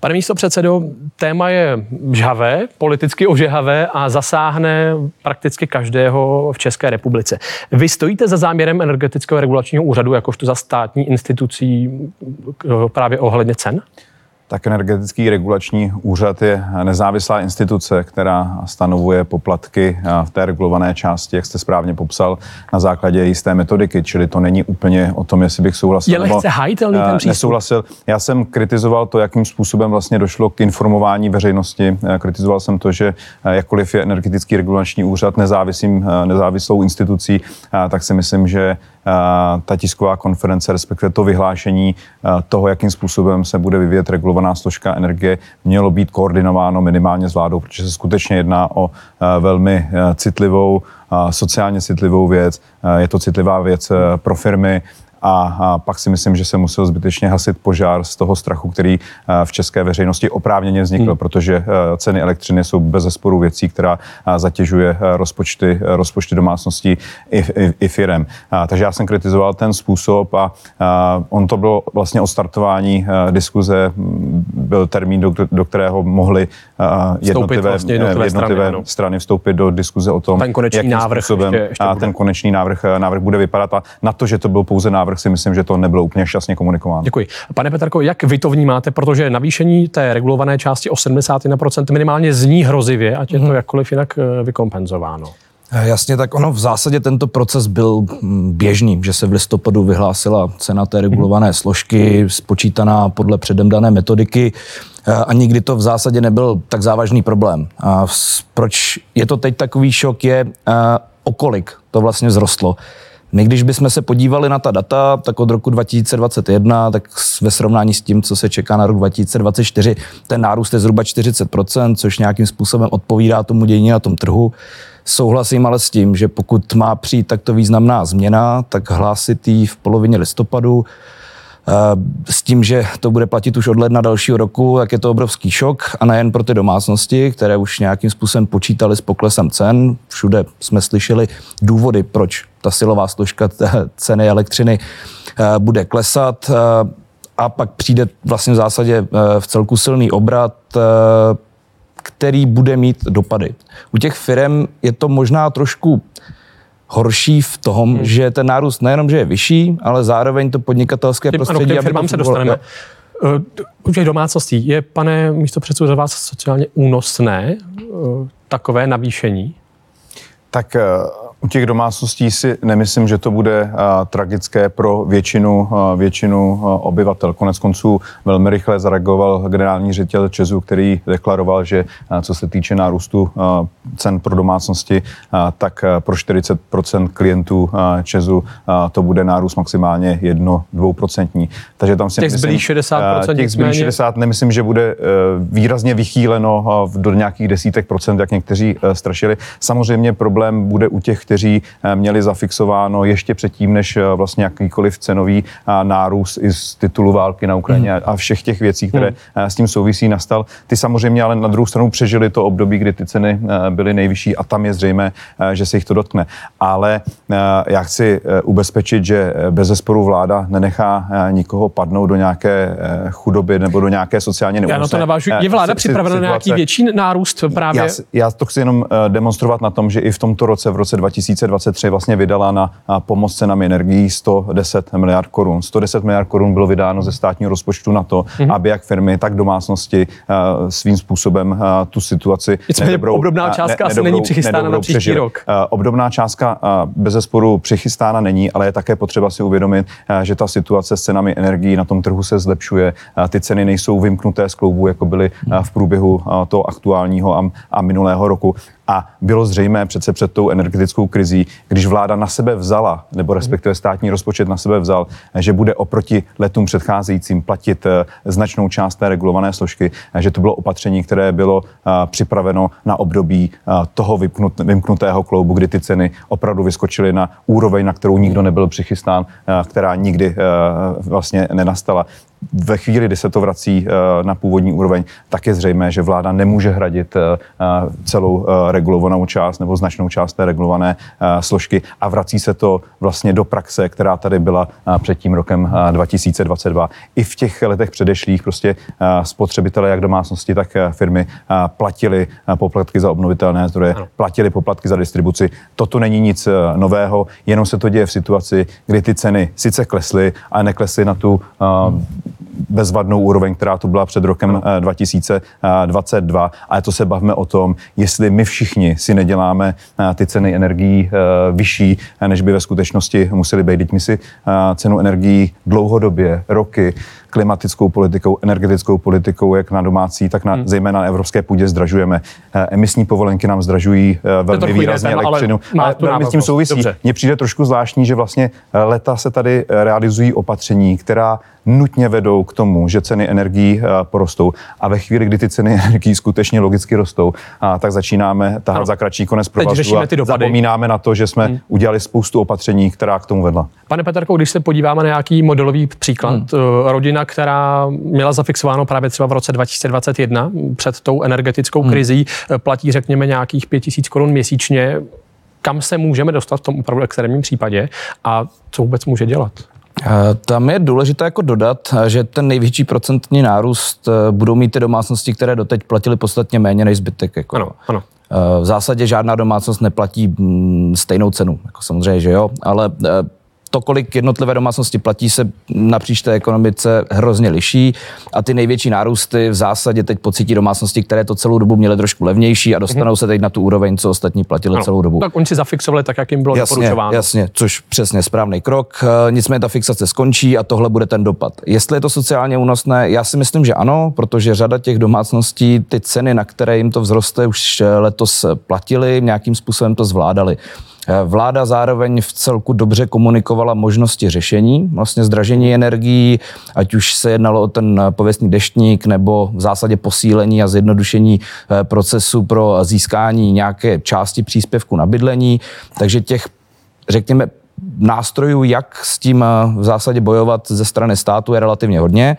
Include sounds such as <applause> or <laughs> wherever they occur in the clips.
Pane místo předsedo, téma je žhavé, politicky ožehavé a zasáhne prakticky každého v České republice. Vy stojíte za záměrem energetického regulačního úřadu jakožto za státní institucí eh, právě ohledně cen? Tak energetický regulační úřad je nezávislá instituce, která stanovuje poplatky v té regulované části, jak jste správně popsal, na základě jisté metodiky, čili to není úplně o tom, jestli bych souhlasil. Je lehce hajitelný ten přístup? Nesouhlasil. Já jsem kritizoval to, jakým způsobem vlastně došlo k informování veřejnosti. Kritizoval jsem to, že jakkoliv je energetický regulační úřad nezávislým, nezávislou institucí, tak si myslím, že ta tisková konference, respektive to vyhlášení toho, jakým způsobem se bude vyvíjet regulovaná složka energie, mělo být koordinováno minimálně s vládou, protože se skutečně jedná o velmi citlivou, sociálně citlivou věc. Je to citlivá věc pro firmy, a, pak si myslím, že se musel zbytečně hasit požár z toho strachu, který eh, v české veřejnosti oprávněně vznikl, hmm. protože eh, ceny elektřiny jsou bez zesporu věcí, která eh, zatěžuje rozpočty, rozpočty domácností i, i, i firem. Takže já jsem kritizoval ten způsob a on to bylo vlastně o startování diskuze, byl termín, do, do kterého mohli jednotlivé, vlastně jednotlivé, jednotlivé strany, strany vstoupit do diskuze o tom, ten konečný jakým návrh způsobem ještě, ještě ten konečný návrh, návrh bude vypadat a na to, že to byl pouze návrh návrh si myslím, že to nebylo úplně šťastně komunikováno. Děkuji. Pane Petrko, jak vy to vnímáte, protože navýšení té regulované části o 71% minimálně zní hrozivě, ať je to mhm. jakkoliv jinak eh, vykompenzováno? Eh, jasně, tak ono v zásadě tento proces byl mm, běžný, že se v listopadu vyhlásila cena té regulované mhm. složky, spočítaná podle předem dané metodiky eh, a nikdy to v zásadě nebyl tak závažný problém. A proč je to teď takový šok je, o kolik to vlastně vzrostlo. My, když bychom se podívali na ta data, tak od roku 2021, tak ve srovnání s tím, co se čeká na rok 2024, ten nárůst je zhruba 40%, což nějakým způsobem odpovídá tomu dění na tom trhu. Souhlasím ale s tím, že pokud má přijít takto významná změna, tak hlásit ji v polovině listopadu, s tím, že to bude platit už od ledna dalšího roku, tak je to obrovský šok a nejen pro ty domácnosti, které už nějakým způsobem počítali s poklesem cen. Všude jsme slyšeli důvody, proč ta silová složka <laughs> ceny elektřiny eh, bude klesat eh, a pak přijde vlastně v zásadě v celku silný obrat, který bude mít dopady. U těch firm je to možná trošku horší v tom, hmm. že ten nárůst nejenom, že je vyšší, ale zároveň to podnikatelské prostředí... Ano, k firmám se dostaneme. Eh, u těch domácností je, pane místo za vás sociálně únosné eh, takové navýšení? Tak eh, u těch domácností si nemyslím, že to bude uh, tragické pro většinu, uh, většinu uh, obyvatel. Konec konců velmi rychle zareagoval generální ředitel Česu, který deklaroval, že uh, co se týče nárůstu uh, cen pro domácnosti, uh, tak uh, pro 40% klientů uh, Česu uh, to bude nárůst maximálně 1-2%. Takže tam si těch zbylých 60 uh, Těch zbylých 60 nemyslím, že bude uh, výrazně vychýleno uh, do nějakých desítek procent, jak někteří uh, strašili. Samozřejmě problém bude u těch, kteří eh, měli zafixováno ještě předtím, než eh, vlastně jakýkoliv cenový eh, nárůst i z titulu války na Ukrajině hmm. a všech těch věcí, které hmm. s tím souvisí, nastal. Ty samozřejmě ale na druhou stranu přežili to období, kdy ty ceny byly nejvyšší a tam je zřejmé, že se jich to dotkne. Ale já chci ubezpečit, že bez zesporu vláda nenechá nikoho padnout do nějaké chudoby nebo do nějaké sociálně neúnosné. Já na to navážu. Je vláda připravena na nějaký větší nárůst právě? Já, já to chci jenom demonstrovat na tom, že i v tomto roce, v roce 2000 2023 vlastně vydala na pomoc cenami energií 110 miliard korun. 110 miliard korun bylo vydáno ze státního rozpočtu na to, mm-hmm. aby jak firmy, tak domácnosti svým způsobem tu situaci nedobrou, obdobná částka ne, asi není přichystána na příští přežili. rok. Obdobná částka bez zesporu přichystána není, ale je také potřeba si uvědomit, že ta situace s cenami energií na tom trhu se zlepšuje. Ty ceny nejsou vymknuté z kloubu, jako byly v průběhu toho aktuálního a minulého roku. A bylo zřejmé přece před tou energetickou krizí, když vláda na sebe vzala, nebo respektive státní rozpočet na sebe vzal, že bude oproti letům předcházejícím platit eh, značnou část té regulované složky, že to bylo opatření, které bylo eh, připraveno na období eh, toho vymknutého kloubu, kdy ty ceny opravdu vyskočily na úroveň, na kterou nikdo nebyl přichystán, která nikdy vlastně nenastala ve chvíli, kdy se to vrací na původní úroveň, tak je zřejmé, že vláda nemůže hradit celou regulovanou část nebo značnou část té regulované složky a vrací se to vlastně do praxe, která tady byla před tím rokem 2022. I v těch letech předešlých prostě spotřebitelé, jak domácnosti, tak firmy platili poplatky za obnovitelné zdroje, platili poplatky za distribuci. Toto není nic nového, jenom se to děje v situaci, kdy ty ceny sice klesly, ale neklesly na tu bezvadnou úroveň, která tu byla před rokem 2022. Ale to se bavíme o tom, jestli my všichni si neděláme ty ceny energií vyšší, než by ve skutečnosti museli být. Teď my si cenu energií dlouhodobě, roky, klimatickou politikou, energetickou politikou, jak na domácí, tak na, hmm. zejména na evropské půdě zdražujeme. Emisní povolenky nám zdražují velmi výrazně elektřinu. Ale velmi s tím souvisí. Mně přijde trošku zvláštní, že vlastně leta se tady realizují opatření, která nutně vedou k tomu, že ceny energií porostou. A ve chvíli, kdy ty ceny <laughs> energií skutečně logicky rostou, tak začínáme tahat za kratší konec provazu a zapomínáme na to, že jsme hmm. udělali spoustu opatření, která k tomu vedla. Pane Petrko, když se podíváme na nějaký modelový příklad, hmm. Eh, rodina, která měla zafixováno právě třeba v roce 2021 před tou energetickou hmm. krizí, eh, platí řekněme nějakých 5000 korun měsíčně, kam se můžeme dostat v tom opravdu extrémním případě a co vůbec může dělat? Eh, tam je důležité jako dodat, že ten největší procentní nárůst budou mít ty domácnosti, které doteď platily podstatně méně než zbytek. Jako. Ano, ano. V zásadě žádná domácnost neplatí mm, stejnou cenu. Jako samozřejmě, že jo, ale to, kolik jednotlivé domácnosti platí, se napříč té ekonomice hrozně liší a ty největší nárůsty v zásadě teď pocítí domácnosti, které to celou dobu měly trošku levnější a dostanou mm-hmm. se teď na tu úroveň, co ostatní platili ano, celou dobu. Tak oni si zafixovali tak, jak jim bylo jasně, doporučováno. Jasně, což přesně správný krok. Eh, nicméně ta fixace skončí a tohle bude ten dopad. Jestli je to sociálně únosné, já si myslím, že ano, protože řada těch domácností ty ceny, na které jim to vzroste, už letos platili, nějakým způsobem to zvládali. Eh, vláda zároveň v celku dobře komunikovala možnosti řešení, vlastně zdražení energií, ať už se jednalo o ten pověstný deštník nebo v zásadě posílení a zjednodušení eh, procesu pro získání nějaké části příspěvku na bydlení. Takže těch, řekněme, nástrojů, jak s tím eh, v zásadě bojovat ze strany státu, je relativně hodně.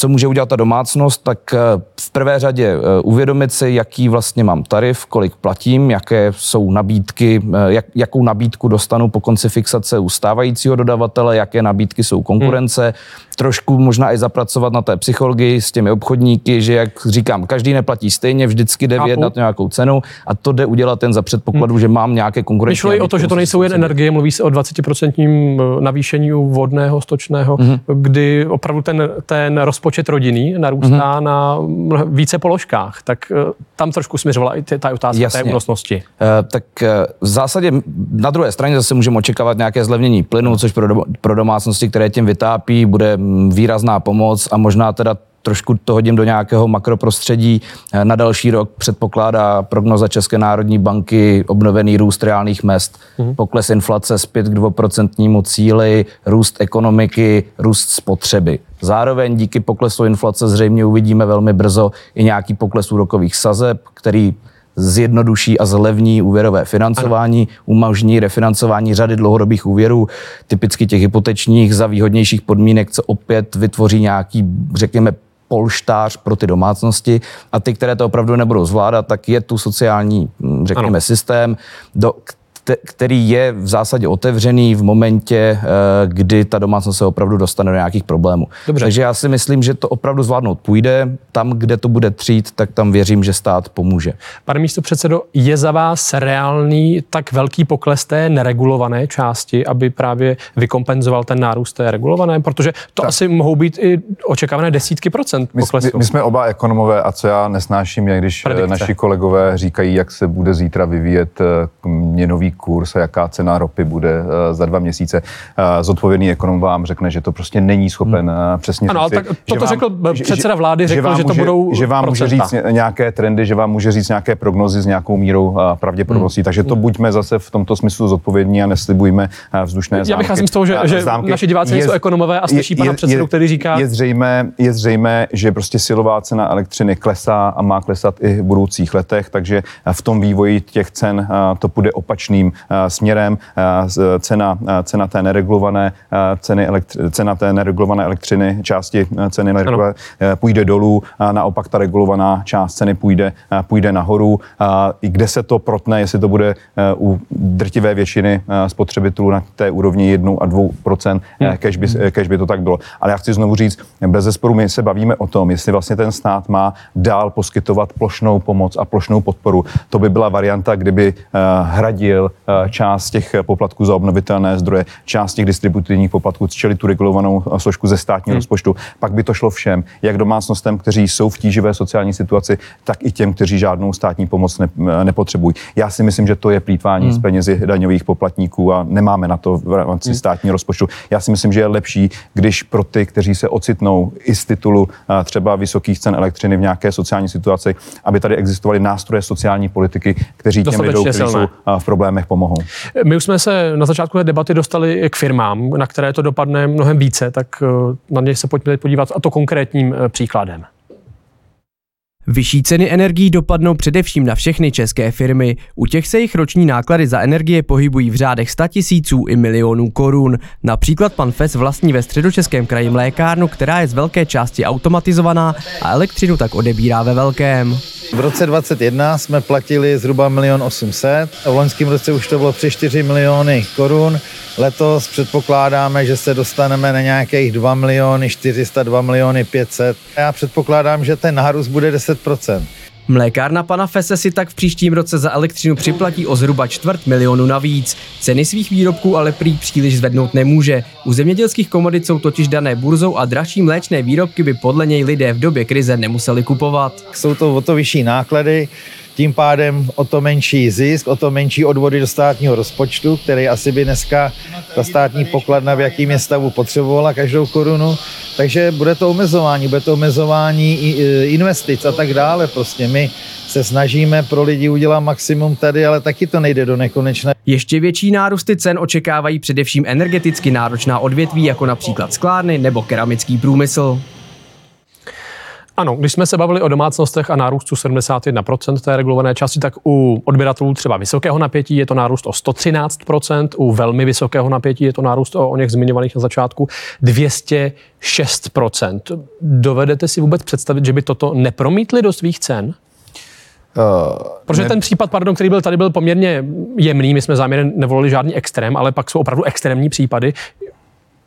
Co může udělat ta domácnost, tak eh, v prvé řadě eh, uvědomit si, jaký vlastně mám tarif, kolik platím, jaké jsou nabídky, eh, jak, jakou nabídku dostanu po konci fixace u stávajícího dodavatele, jaké nabídky jsou konkurence, hmm. Trošku možná i zapracovat na té psychologii s těmi obchodníky, že jak říkám, každý neplatí stejně, vždycky jde vyjednat nějakou cenu a to jde udělat ten za předpokladu, hmm. že mám nějaké konkurenční. Myšlo i o to, že to nejsou jen energie, mluví se o 20% navýšení vodného, stočného, hmm. kdy opravdu ten, ten rozpočet počet rodinný narůstá mm-hmm. na více položkách, tak eh, tam trošku směřovala i ta otázka Jasně. té únosnosti. Uh, tak uh, v zásadě na druhé straně zase můžeme očekávat nějaké zlevnění plynu, což pro, do, pro domácnosti, které tím vytápí, bude výrazná pomoc a možná teda trošku to hodím do nějakého makroprostředí. Na další rok předpokládá prognoza České národní banky obnovený růst reálných mest, mm-hmm. pokles inflace zpět k dvoprocentnímu cíli, růst ekonomiky, růst spotřeby. Zároveň díky poklesu inflace zřejmě uvidíme velmi brzo i nějaký pokles úrokových sazeb, který zjednoduší a zlevní úvěrové financování, ano. umožní refinancování řady dlouhodobých úvěrů, typicky těch hypotečních za výhodnějších podmínek, co opět vytvoří nějaký, řekněme, polštář pro ty domácnosti a ty, které to opravdu nebudou zvládat, tak je tu sociální, hm, řekněme, ano. systém, do, který je v zásadě otevřený v momentě, eh, kdy ta domácnost se opravdu dostane do nějakých problémů. Dobře. Takže já si myslím, že to opravdu zvládnout půjde. Tam, kde to bude třít, tak tam věřím, že stát pomůže. Pane místo předsedo, je za vás reálný tak velký pokles té neregulované části, aby právě vykompenzoval ten nárůst té regulované? Protože to tak. asi mohou být i očekávané desítky procent poklesu. My, my jsme oba ekonomové a co já nesnáším je, když eh, Predikce. naši kolegové říkají, jak se bude zítra vyvíjet eh, měnový kurz a jaká cena ropy bude eh, za dva měsíce. Eh, zodpovědný ekonom vám řekne, že to prostě není schopen hmm. Eh, přesně ano, říct. tak toto vám, řekl předseda vlády, řekl, že, vám že to může, budou Že vám procenta. může říct nějaké trendy, že vám může říct nějaké prognozy s nějakou mírou pravděpodobností. Hmm. Takže to hmm. buďme zase v tomto smyslu zodpovědní a neslibujme vzdušné zámky. Já vycházím z toho, že, že naši diváci nejsou ekonomové a slyší pana předsedu, který říká... Je zřejmé, je zřejmé, že prostě silová cena elektřiny klesá a má klesat i v budoucích letech, takže v tom vývoji těch cen to půjde opačným správným směrem. Cena, cena té neregulované ceny elektri- cena té neregulované elektřiny, části ceny neregulované, půjde dolů, naopak ta regulovaná část ceny půjde, půjde nahoru. I kde se to protne, jestli to bude u drtivé většiny spotřebitelů na té úrovni 1 a 2 hmm. kež by, kež by to tak bylo. Ale já chci znovu říct, bez zesporu my se bavíme o tom, jestli vlastně ten stát má dál poskytovat plošnou pomoc a plošnou podporu. To by byla varianta, kdyby uh, hradil uh, část těch poplatků za obnovitelné zdroje, část těch distributivních poplatků, čili tu regulovanou uh, složku ze státního hmm. rozpočtu. Pak by to šlo všem, jak domácnostem, kteří jsou v tíživé sociální situaci, tak i těm, kteří žádnou státní pomoc ne, nepotřebují. Já si myslím, že to je plítvání hmm. z penězi daňových poplatníků a nemáme na to v rámci hmm. státního rozpočtu. Já si myslím, že je lepší, když pro ty, kteří se ocitnou i z titulu třeba vysokých cen elektřiny v nějaké sociální situaci, aby tady existovaly nástroje sociální politiky, kteří těm lidem, kteří jsou v problémech, pomohou. My už jsme se na začátku té debaty dostali k firmám, na které to dopadne mnohem více, tak e, na ně se pojďme podívat a to konkrétním e, příkladem. Vyšší ceny energií dopadnou především na všechny české firmy. U těch se jejich roční náklady za energie pohybují v řádech 100 tisíců i milionů korun. Například pan Fes vlastní ve středočeském kraji mlékárnu, která je z velké části automatizovaná a elektřinu tak odebírá ve velkém. V roce 2021 jsme platili zhruba 1 800 a v loňském roce už to bylo přes 4 miliony korun. Letos předpokládáme, že se dostaneme na nějakých 2 miliony 400, 2 miliony 500. Já předpokládám, že ten nárůst bude 10 Mlékárna pana Fese si tak v příštím roce za elektřinu připlatí o zhruba čtvrt milionu navíc. Ceny svých výrobků ale prý příliš zvednout nemůže. U zemědělských komodit jsou totiž dané burzou a dražší mléčné výrobky by podle něj lidé v době krize nemuseli kupovat. Jsou to o to vyšší náklady, tím pádem o to menší zisk, o to menší odvody do státního rozpočtu, který asi by dneska ta státní pokladna v jakým je stavu potřebovala každou korunu. Takže bude to omezování, bude to omezování investic a tak dále. Prostě my se snažíme pro lidi udělat maximum tady, ale taky to nejde do nekonečna. Ještě větší nárůsty cen očekávají především energeticky náročná odvětví, jako například sklárny nebo keramický průmysl. Ano, když jsme se bavili o domácnostech a nárůstu 71% té regulované části, tak u odběratelů třeba vysokého napětí je to nárůst o 113%, u velmi vysokého napětí je to nárůst o, o něch zmiňovaných na začátku 206%. Dovedete si vůbec představit, že by toto nepromítli do svých cen? Uh, Protože ne... ten případ, pardon, který byl tady, byl poměrně jemný, my jsme záměrem nevolili žádný extrém, ale pak jsou opravdu extrémní případy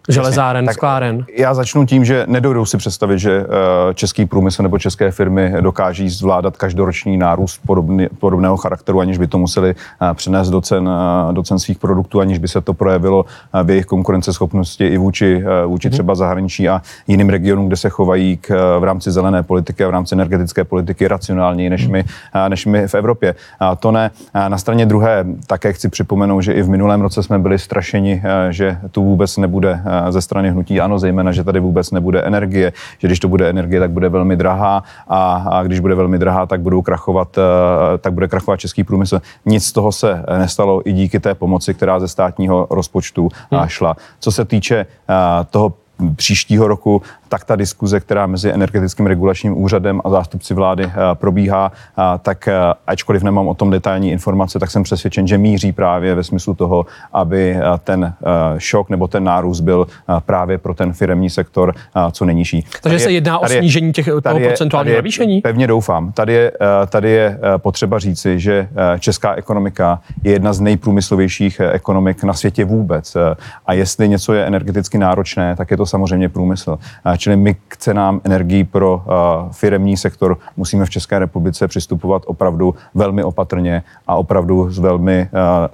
železáren, tak skláren. Já začnu tím, že nedojdou si představit, že eh, český průmysl nebo české firmy dokáží zvládat každoroční nárůst podobný, podobného charakteru, aniž by to museli eh, přenést do cen, eh, do cen svých produktů, aniž by se to projevilo v jejich konkurenceschopnosti i vůči, vůči mm-hmm. třeba zahraničí a jiným regionům, kde se chovají k, v rámci zelené politiky a v rámci energetické politiky racionálněji než, mm-hmm. my, než my v Evropě. A to ne. A na straně druhé také chci připomenout, že i v minulém roce jsme byli strašeni, že tu vůbec nebude ze strany hnutí ano, zejména, že tady vůbec nebude energie, že když to bude energie, tak bude velmi drahá a, a když bude velmi drahá, tak budou krachovat, eh, tak bude krachovat český průmysl. Nic z toho se nestalo i díky té pomoci, která ze státního rozpočtu hmm. šla. Co se týče eh, toho příštího roku, tak ta diskuze, která mezi energetickým regulačním úřadem a zástupci vlády eh, probíhá, eh, tak eh, ačkoliv nemám o tom detailní informace, tak jsem přesvědčen, že míří právě ve smyslu toho, aby ten šok nebo ten nárůst byl právě pro ten firemní sektor co nejnižší. Takže tady se jedná o snížení těch, toho procentuálního navýšení? Pevně doufám. Tady je, tady je potřeba říci, že česká ekonomika je jedna z nejprůmyslovějších ekonomik na světě vůbec. A jestli něco je energeticky náročné, tak je to samozřejmě průmysl. Čili my k cenám energií pro firemní sektor musíme v České republice přistupovat opravdu velmi opatrně a opravdu velmi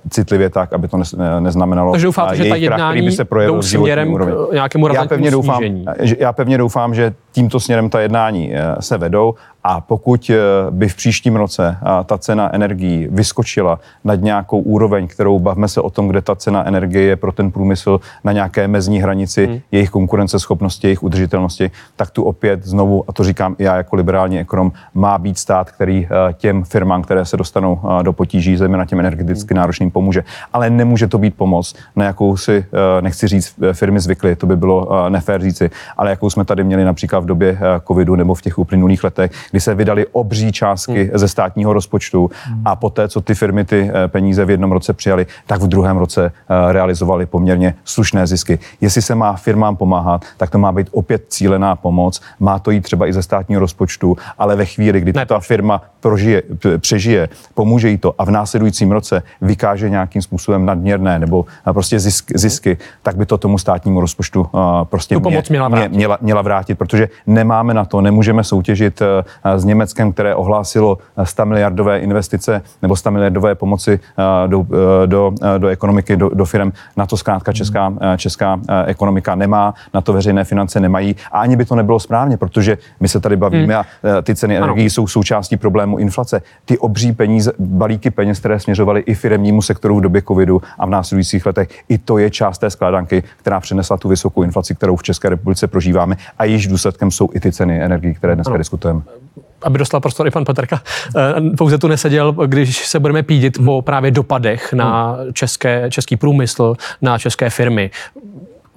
citlivě tak, aby to ne, neznamenalo Takže doufáte, že ta jednání by se projevil směrem k nějakému já pevně doufám, já pevně doufám, že tímto směrem ta jednání se vedou a pokud eh, by v příštím roce eh, ta cena energií vyskočila nad nějakou úroveň, kterou bavme se o tom, kde ta cena energie je pro ten průmysl na nějaké mezní hranici hmm. jejich konkurenceschopnosti, jejich udržitelnosti, tak tu opět znovu, a to říkám já jako liberální ekonom, má být stát, který eh, těm firmám, které se dostanou do potíží, zejména těm energeticky hmm. náročným, pomůže. Ale nemůže to být pomoc, na jakou si, nechci říct, firmy zvykly, to by bylo nefér říci, ale jakou jsme tady měli například v době covidu nebo v těch uplynulých letech, kdy se vydali obří částky hmm. ze státního rozpočtu a poté, co ty firmy ty peníze v jednom roce přijali, tak v druhém roce realizovali poměrně slušné zisky. Jestli se má firmám pomáhat, tak to má být opět cílená pomoc. Má to jít třeba i ze státního rozpočtu, ale ve chvíli, kdy ta firma prožije, přežije, pomůže jí to a v následujícím roce vykáže nějakým způsobem nadměrné nebo prostě zisk, zisky, tak by to tomu státnímu rozpočtu prostě tu pomoc měla vrátit. Měla, měla vrátit, protože nemáme na to, nemůžeme soutěžit s Německem, které ohlásilo 100 miliardové investice nebo 100 miliardové pomoci do, do, do ekonomiky, do, do firm. Na to zkrátka česká, česká ekonomika nemá, na to veřejné finance nemají a ani by to nebylo správně, protože my se tady bavíme hmm. a ty ceny energií jsou součástí problému inflace. Ty obří peníze, balíky peněz, které směřovaly i firemnímu sektoru v době covidu a v následujících letech, i to je část té skládanky, která přinesla tu vysokou inflaci, kterou v České republice prožíváme a již důsledkem jsou i ty ceny energií, které dneska ano. diskutujeme aby dostal prostor i pan Petrka, eh, pouze tu neseděl, když se budeme pídit po právě dopadech na české, český průmysl, na české firmy.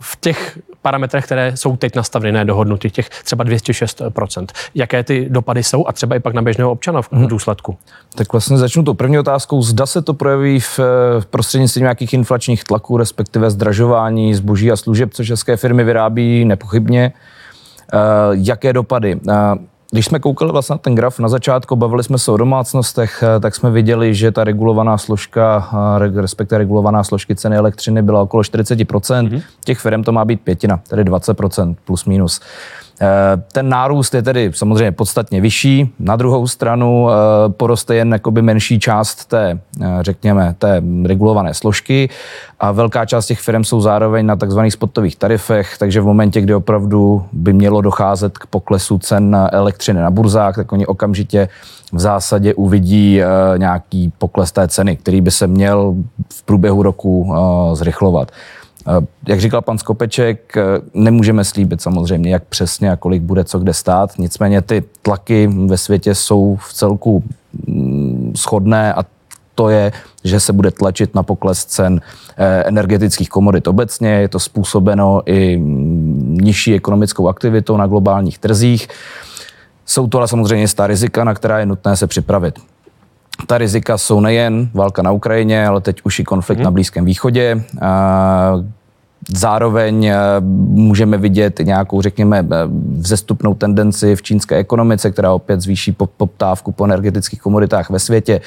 V těch parametrech, které jsou teď nastavené, dohodnuty, těch třeba 206%. Jaké ty dopady jsou a třeba i pak na běžného občana v mhm. důsledku? Tak vlastně začnu tou první otázkou. Zda se to projeví v, v prostřednictvím nějakých inflačních tlaků, respektive zdražování zboží a služeb, co české firmy vyrábí nepochybně. Uh, jaké dopady? Když jsme koukali vlastně na ten graf na začátku, bavili jsme se o domácnostech, eh, tak jsme viděli, že ta regulovaná složka, eh, respektive regulovaná složky ceny elektřiny byla okolo 40%. Mm-hmm. Těch firm to má být pětina, tedy 20% plus minus. Eh, ten nárůst je tedy samozřejmě podstatně vyšší. Na druhou stranu eh, poroste jen jakoby menší část té, eh, řekněme, té regulované složky a velká část těch firm jsou zároveň na takzvaných spotových tarifech, takže v momentě, kdy opravdu by mělo docházet k poklesu cen elektřiny na burzách, tak oni okamžitě v zásadě uvidí nějaký pokles té ceny, který by se měl v průběhu roku zrychlovat. Eh, jak říkal pan Skopeček, eh, nemůžeme slíbit samozřejmě, jak přesně a kolik bude co kde stát. Nicméně ty tlaky ve světě jsou v celku mm, schodné a to je, že se bude tlačit na pokles cen eh, energetických komodit obecně. Je to způsobeno i mm, nižší ekonomickou aktivitou na globálních trzích. Jsou to ale samozřejmě ta rizika, na která je nutné se připravit. Ta rizika jsou nejen válka na Ukrajině, ale teď už i konflikt hmm. na Blízkém východě. Zároveň eh, můžeme vidět nějakou, řekněme, eh, vzestupnou tendenci v čínské ekonomice, která opět zvýší poptávku po energetických komoditách ve světě.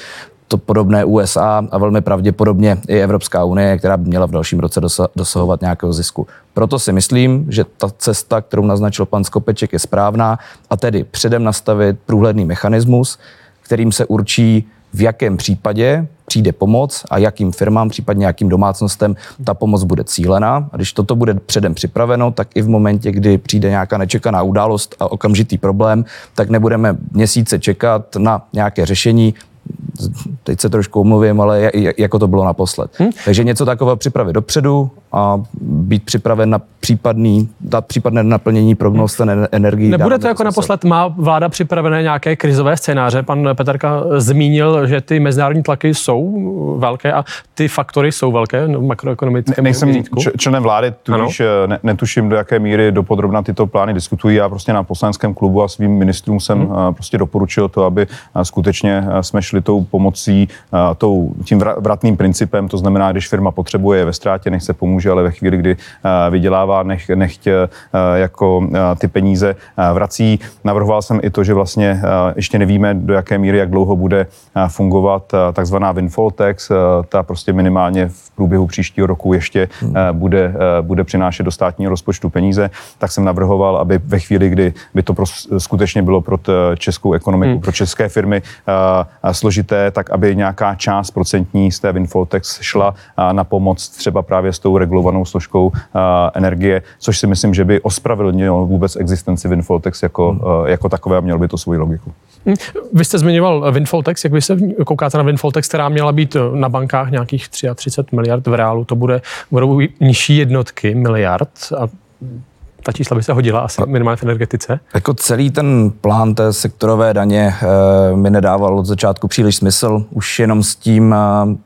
To podobné USA a velmi pravděpodobně i Evropská unie, která by měla v dalším roce dosahovat nějakého zisku. Proto si myslím, že ta cesta, kterou naznačil pan Skopeček, je správná a tedy předem nastavit průhledný mechanismus, kterým se určí, v jakém případě přijde pomoc a jakým firmám, případně jakým domácnostem ta pomoc bude cílená. A když toto bude předem připraveno, tak i v momentě, kdy přijde nějaká nečekaná událost a okamžitý problém, tak nebudeme měsíce čekat na nějaké řešení, teď se trošku omluvím, ale jako to bylo naposled. Hmm. Takže něco takového připravit dopředu a být připraven na případný, dát případné naplnění prognóz ten energii. Nebude to jako naposled, má vláda připravené nějaké krizové scénáře? Pan Petrka zmínil, že ty mezinárodní tlaky jsou velké a ty faktory jsou velké no, makroekonomické. Ne, nejsem členem vlády, tudíž eh, ne, netuším, do jaké míry dopodrobna tyto plány diskutují. Já prostě na poslaneckém klubu a svým ministrům jsem hmm. prostě doporučil to, aby skutečně jsme šli tou pomocí, tou, tím vratným principem, to znamená, když firma potřebuje, ve ztrátě, nechce pomůže, ale ve chvíli, kdy vydělává, nech, nechť jako ty peníze vrací. Navrhoval jsem i to, že vlastně ještě nevíme, do jaké míry, jak dlouho bude fungovat takzvaná windfall tax, ta prostě minimálně v průběhu příštího roku ještě hmm. bude, bude přinášet do státního rozpočtu peníze, tak jsem navrhoval, aby ve chvíli, kdy by to pro, skutečně bylo pro českou ekonomiku, hmm. pro české firmy složité, tak aby nějaká část procentní z té windfall tax šla na pomoc třeba právě s tou regulovanou složkou energie, což si myslím, že by ospravedlnilo vůbec existenci windfall tax jako, hmm. jako takové a mělo by to svoji logiku. Hmm. Vy jste zmiňoval windfall tax, jak vy se koukáte na windfall tax, která měla být na bankách nějakých 33 miliard v reálu, to bude, budou nižší jednotky miliard a ta čísla by se hodila asi minimálně v energetice? Jako celý ten plán té sektorové daně e, mi nedával od začátku příliš smysl, už jenom s tím, e,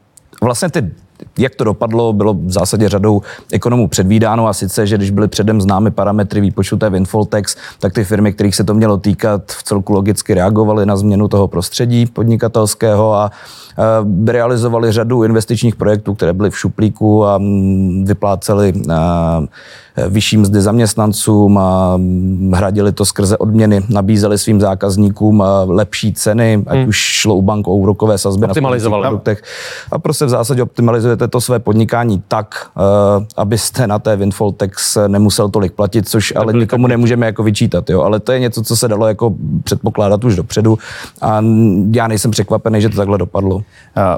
vlastně ty jak to dopadlo, bylo v zásadě řadou ekonomů předvídáno a sice, že když byly předem známy parametry výpočtu té Winfoltex, tak ty firmy, kterých se to mělo týkat, v celku logicky reagovaly na změnu toho prostředí podnikatelského a realizovali řadu investičních projektů, které byly v šuplíku a mm, vypláceli vyšší mzdy zaměstnancům a hradili to skrze odměny, nabízeli svým zákazníkům lepší ceny, ať hmm. už šlo u bank o úrokové sazby na produktech. A prostě v zásadě optimalizujete to své podnikání tak, eh, abyste na té windfall tax nemusel tolik platit, což ale nikomu nemůžeme jako vyčítat. Jo? Ale to je něco, co se dalo jako předpokládat už dopředu a já nejsem překvapený, že to takhle dopadlo.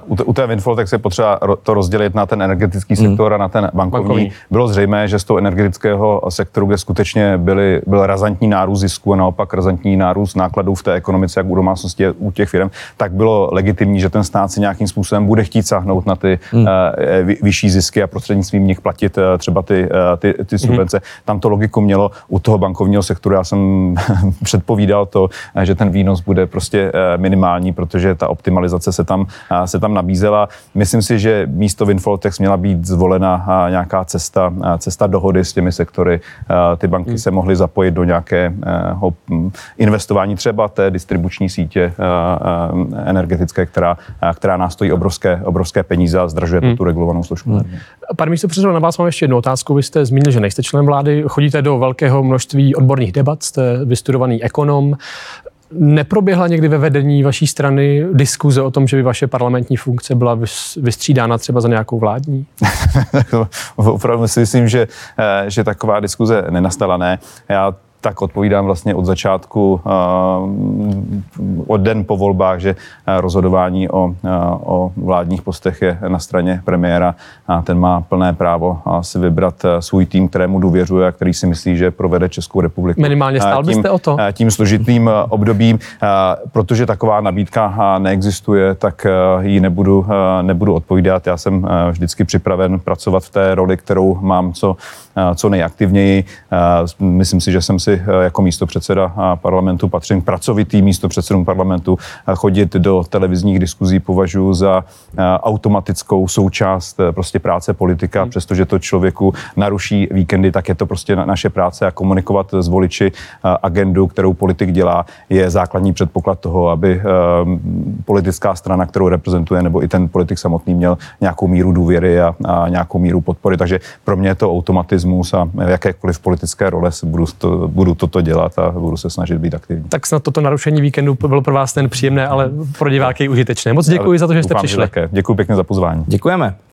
Uh, u té windfall tax je potřeba to rozdělit na ten energetický hmm. sektor hmm. a na ten bankovní. bankovní. Bylo zřejmé, že tou energetickým energetického sektoru, kde skutečně byly, byl razantní nárůst zisku a naopak razantní nárůst nákladů v té ekonomice, jak u domácnosti, u těch firm, tak bylo legitimní, že ten stát si nějakým způsobem bude chtít sáhnout na ty hmm. uh, vyšší zisky a prostřednictvím nich platit uh, třeba ty, uh, ty, ty subvence. Hmm. Tam to logiku mělo u toho bankovního sektoru. Já jsem <laughs> předpovídal to, že ten výnos bude prostě minimální, protože ta optimalizace se tam, se tam nabízela. Myslím si, že místo Winfoltex měla být zvolena nějaká cesta, cesta dohody s těmi sektory. Ty banky hmm. se mohly zapojit do nějakého hm, investování třeba té distribuční sítě energetické, která, která nás stojí obrovské, obrovské peníze a zdražuje hmm. tu regulovanou složku. Hmm. Pane místo předsedo, na vás mám ještě jednu otázku. Vy jste zmínil, že nejste členem vlády, chodíte do velkého množství odborných debat, jste vystudovaný ekonom. Neproběhla někdy ve vedení vaší strany diskuze o tom, že by vaše parlamentní funkce byla vystřídána třeba za nějakou vládní? <laughs> Opravdu si myslím, že, eh, že taková diskuze nenastala. Ne. Já tak odpovídám vlastně od začátku, eh, od den po volbách, že eh, rozhodování o, eh, o vládních postech je na straně premiéra a ten má plné právo si vybrat svůj tým, kterému důvěřuje a který si myslí, že provede Českou republiku. Minimálně stál tím, byste o to? Tím složitým obdobím, protože taková nabídka neexistuje, tak ji nebudu, nebudu odpovídat. Já jsem vždycky připraven pracovat v té roli, kterou mám co, co nejaktivněji. Myslím si, že jsem si si eh, jako místo předseda eh, parlamentu patřím pracovitý místo předsedům parlamentu. Eh, chodit do televizních diskuzí považuji za automatickou součást prostě práce politika, hmm. přestože to člověku naruší víkendy, tak je to prostě naše práce a komunikovat s voliči agendu, kterou politik dělá, je základní předpoklad toho, aby politická strana, kterou reprezentuje, nebo i ten politik samotný měl nějakou míru důvěry a, a nějakou míru podpory. Takže pro mě je to automatismus a jakékoliv politické role se budu, to, budu toto dělat a budu se snažit být aktivní. Tak snad toto narušení víkendu bylo pro vás ten příjemné, ale pro diváky užitečné. Moc děkuji za to, že jste přišli. Děkuji pěkně za pozvání. Děkujeme.